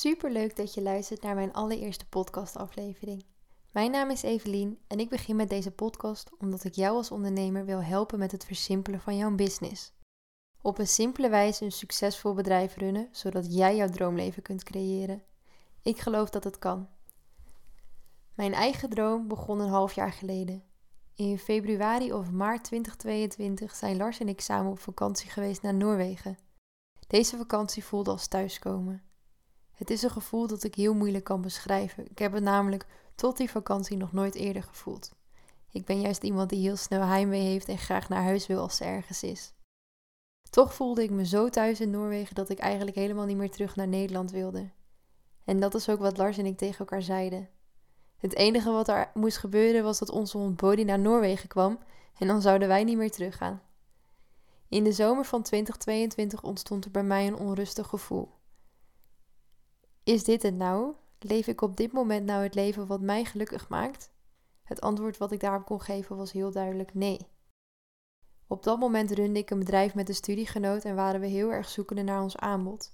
Super leuk dat je luistert naar mijn allereerste podcastaflevering. Mijn naam is Evelien en ik begin met deze podcast omdat ik jou als ondernemer wil helpen met het versimpelen van jouw business. Op een simpele wijze een succesvol bedrijf runnen, zodat jij jouw droomleven kunt creëren. Ik geloof dat het kan. Mijn eigen droom begon een half jaar geleden. In februari of maart 2022 zijn Lars en ik samen op vakantie geweest naar Noorwegen. Deze vakantie voelde als thuiskomen. Het is een gevoel dat ik heel moeilijk kan beschrijven. Ik heb het namelijk tot die vakantie nog nooit eerder gevoeld. Ik ben juist iemand die heel snel heimwee heeft en graag naar huis wil als ze ergens is. Toch voelde ik me zo thuis in Noorwegen dat ik eigenlijk helemaal niet meer terug naar Nederland wilde. En dat is ook wat Lars en ik tegen elkaar zeiden. Het enige wat er moest gebeuren was dat onze hond naar Noorwegen kwam en dan zouden wij niet meer teruggaan. In de zomer van 2022 ontstond er bij mij een onrustig gevoel. Is dit het nou? Leef ik op dit moment nou het leven wat mij gelukkig maakt? Het antwoord wat ik daarop kon geven was heel duidelijk nee. Op dat moment runde ik een bedrijf met een studiegenoot en waren we heel erg zoekende naar ons aanbod.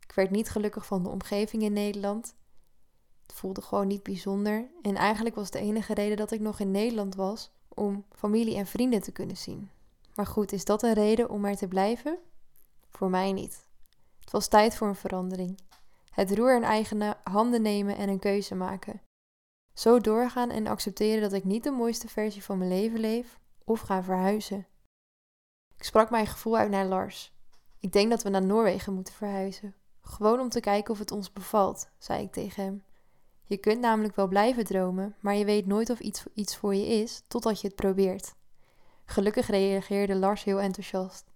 Ik werd niet gelukkig van de omgeving in Nederland. Het voelde gewoon niet bijzonder en eigenlijk was de enige reden dat ik nog in Nederland was om familie en vrienden te kunnen zien. Maar goed, is dat een reden om er te blijven? Voor mij niet. Het was tijd voor een verandering. Het roer in eigen handen nemen en een keuze maken. Zo doorgaan en accepteren dat ik niet de mooiste versie van mijn leven leef of ga verhuizen. Ik sprak mijn gevoel uit naar Lars. Ik denk dat we naar Noorwegen moeten verhuizen. Gewoon om te kijken of het ons bevalt, zei ik tegen hem. Je kunt namelijk wel blijven dromen, maar je weet nooit of iets, iets voor je is totdat je het probeert. Gelukkig reageerde Lars heel enthousiast.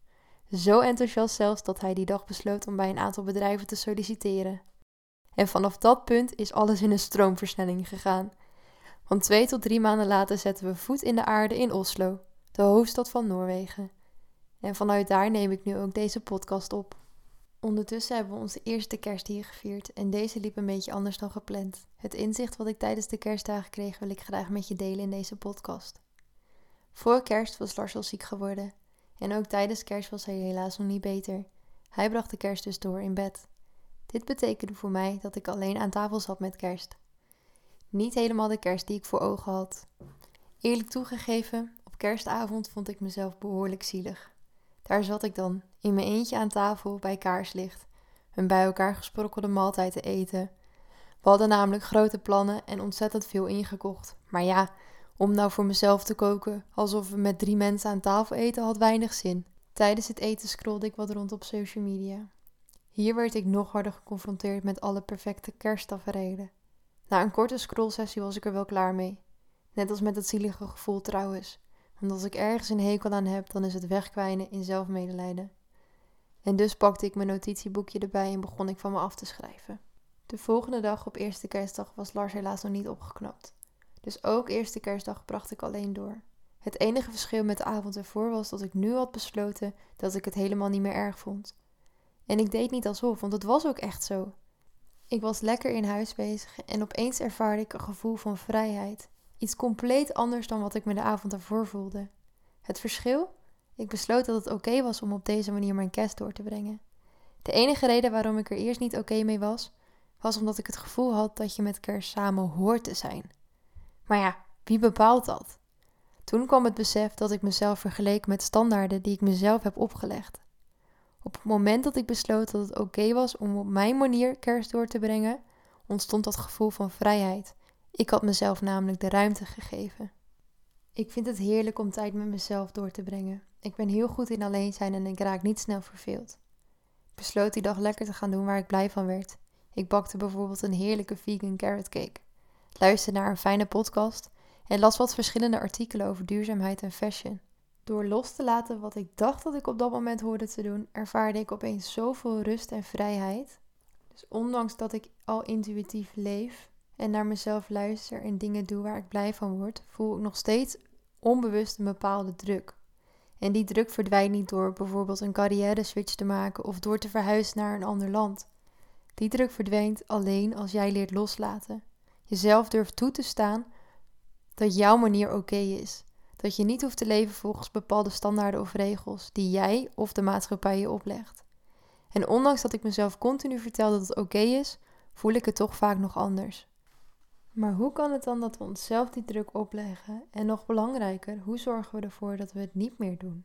Zo enthousiast zelfs dat hij die dag besloot om bij een aantal bedrijven te solliciteren. En vanaf dat punt is alles in een stroomversnelling gegaan. Want twee tot drie maanden later zetten we voet in de aarde in Oslo, de hoofdstad van Noorwegen. En vanuit daar neem ik nu ook deze podcast op. Ondertussen hebben we onze eerste kerst hier gevierd en deze liep een beetje anders dan gepland. Het inzicht wat ik tijdens de kerstdagen kreeg wil ik graag met je delen in deze podcast. Voor kerst was Lars al ziek geworden en ook tijdens kerst was hij helaas nog niet beter. Hij bracht de kerst dus door in bed. Dit betekende voor mij dat ik alleen aan tafel zat met kerst. Niet helemaal de kerst die ik voor ogen had. Eerlijk toegegeven, op kerstavond vond ik mezelf behoorlijk zielig. Daar zat ik dan, in mijn eentje aan tafel bij kaarslicht, een bij elkaar gesprokkelde maaltijd te eten. We hadden namelijk grote plannen en ontzettend veel ingekocht. Maar ja, om nou voor mezelf te koken alsof we met drie mensen aan tafel eten had weinig zin. Tijdens het eten scrolde ik wat rond op social media. Hier werd ik nog harder geconfronteerd met alle perfecte kersttaferelen. Na een korte scrollsessie was ik er wel klaar mee. Net als met het zielige gevoel trouwens. Want als ik ergens een hekel aan heb, dan is het wegkwijnen in zelfmedelijden. En dus pakte ik mijn notitieboekje erbij en begon ik van me af te schrijven. De volgende dag op eerste kerstdag was Lars helaas nog niet opgeknapt. Dus ook eerste kerstdag bracht ik alleen door. Het enige verschil met de avond ervoor was dat ik nu had besloten dat ik het helemaal niet meer erg vond. En ik deed niet alsof, want het was ook echt zo. Ik was lekker in huis bezig en opeens ervaarde ik een gevoel van vrijheid. Iets compleet anders dan wat ik me de avond ervoor voelde. Het verschil? Ik besloot dat het oké was om op deze manier mijn kerst door te brengen. De enige reden waarom ik er eerst niet oké mee was, was omdat ik het gevoel had dat je met kerst samen hoort te zijn. Maar ja, wie bepaalt dat? Toen kwam het besef dat ik mezelf vergeleek met standaarden die ik mezelf heb opgelegd. Op het moment dat ik besloot dat het oké was om op mijn manier kerst door te brengen, ontstond dat gevoel van vrijheid. Ik had mezelf namelijk de ruimte gegeven. Ik vind het heerlijk om tijd met mezelf door te brengen. Ik ben heel goed in alleen zijn en ik raak niet snel verveeld. Ik besloot die dag lekker te gaan doen waar ik blij van werd. Ik bakte bijvoorbeeld een heerlijke vegan carrot cake, luisterde naar een fijne podcast en las wat verschillende artikelen over duurzaamheid en fashion. Door los te laten wat ik dacht dat ik op dat moment hoorde te doen, ervaarde ik opeens zoveel rust en vrijheid. Dus ondanks dat ik al intuïtief leef en naar mezelf luister en dingen doe waar ik blij van word, voel ik nog steeds onbewust een bepaalde druk. En die druk verdwijnt niet door bijvoorbeeld een carrière switch te maken of door te verhuizen naar een ander land. Die druk verdwijnt alleen als jij leert loslaten. Jezelf durft toe te staan dat jouw manier oké is dat je niet hoeft te leven volgens bepaalde standaarden of regels die jij of de maatschappij je oplegt. En ondanks dat ik mezelf continu vertel dat het oké is, voel ik het toch vaak nog anders. Maar hoe kan het dan dat we onszelf die druk opleggen? En nog belangrijker, hoe zorgen we ervoor dat we het niet meer doen?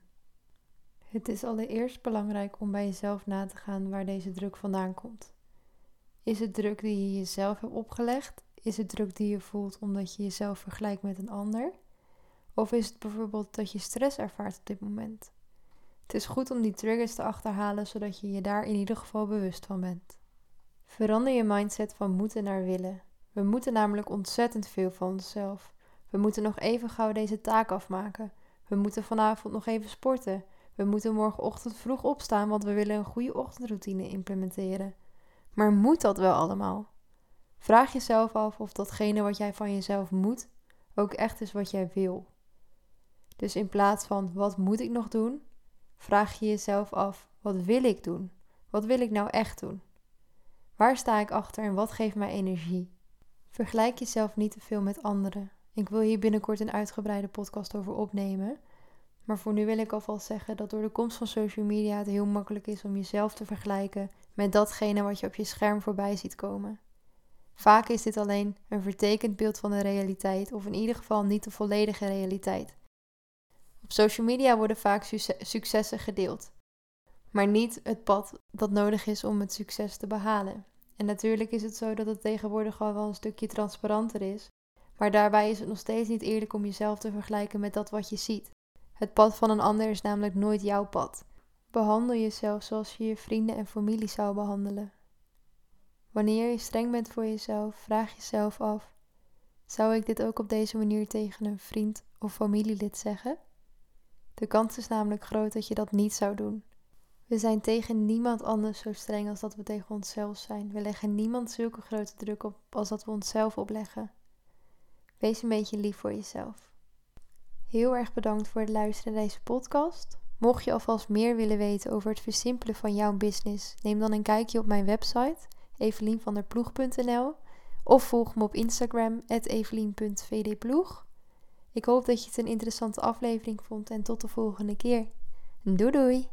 Het is allereerst belangrijk om bij jezelf na te gaan waar deze druk vandaan komt. Is het druk die je jezelf hebt opgelegd? Is het druk die je voelt omdat je jezelf vergelijkt met een ander? Of is het bijvoorbeeld dat je stress ervaart op dit moment? Het is goed om die triggers te achterhalen zodat je je daar in ieder geval bewust van bent. Verander je mindset van moeten naar willen. We moeten namelijk ontzettend veel van onszelf. We moeten nog even gauw deze taak afmaken. We moeten vanavond nog even sporten. We moeten morgenochtend vroeg opstaan, want we willen een goede ochtendroutine implementeren. Maar moet dat wel allemaal? Vraag jezelf af of datgene wat jij van jezelf moet ook echt is wat jij wil. Dus in plaats van wat moet ik nog doen, vraag je jezelf af wat wil ik doen? Wat wil ik nou echt doen? Waar sta ik achter en wat geeft mij energie? Vergelijk jezelf niet te veel met anderen. Ik wil hier binnenkort een uitgebreide podcast over opnemen. Maar voor nu wil ik alvast zeggen dat door de komst van social media het heel makkelijk is om jezelf te vergelijken met datgene wat je op je scherm voorbij ziet komen. Vaak is dit alleen een vertekend beeld van de realiteit, of in ieder geval niet de volledige realiteit. Op social media worden vaak successen gedeeld, maar niet het pad dat nodig is om het succes te behalen. En natuurlijk is het zo dat het tegenwoordig al wel een stukje transparanter is, maar daarbij is het nog steeds niet eerlijk om jezelf te vergelijken met dat wat je ziet. Het pad van een ander is namelijk nooit jouw pad. Behandel jezelf zoals je je vrienden en familie zou behandelen. Wanneer je streng bent voor jezelf, vraag jezelf af: zou ik dit ook op deze manier tegen een vriend of familielid zeggen? De kans is namelijk groot dat je dat niet zou doen. We zijn tegen niemand anders zo streng als dat we tegen onszelf zijn. We leggen niemand zulke grote druk op als dat we onszelf opleggen. Wees een beetje lief voor jezelf. Heel erg bedankt voor het luisteren naar deze podcast. Mocht je alvast meer willen weten over het versimpelen van jouw business, neem dan een kijkje op mijn website evelienvanderploeg.nl of volg me op Instagram evelien.vdploeg. Ik hoop dat je het een interessante aflevering vond en tot de volgende keer. Doei doei!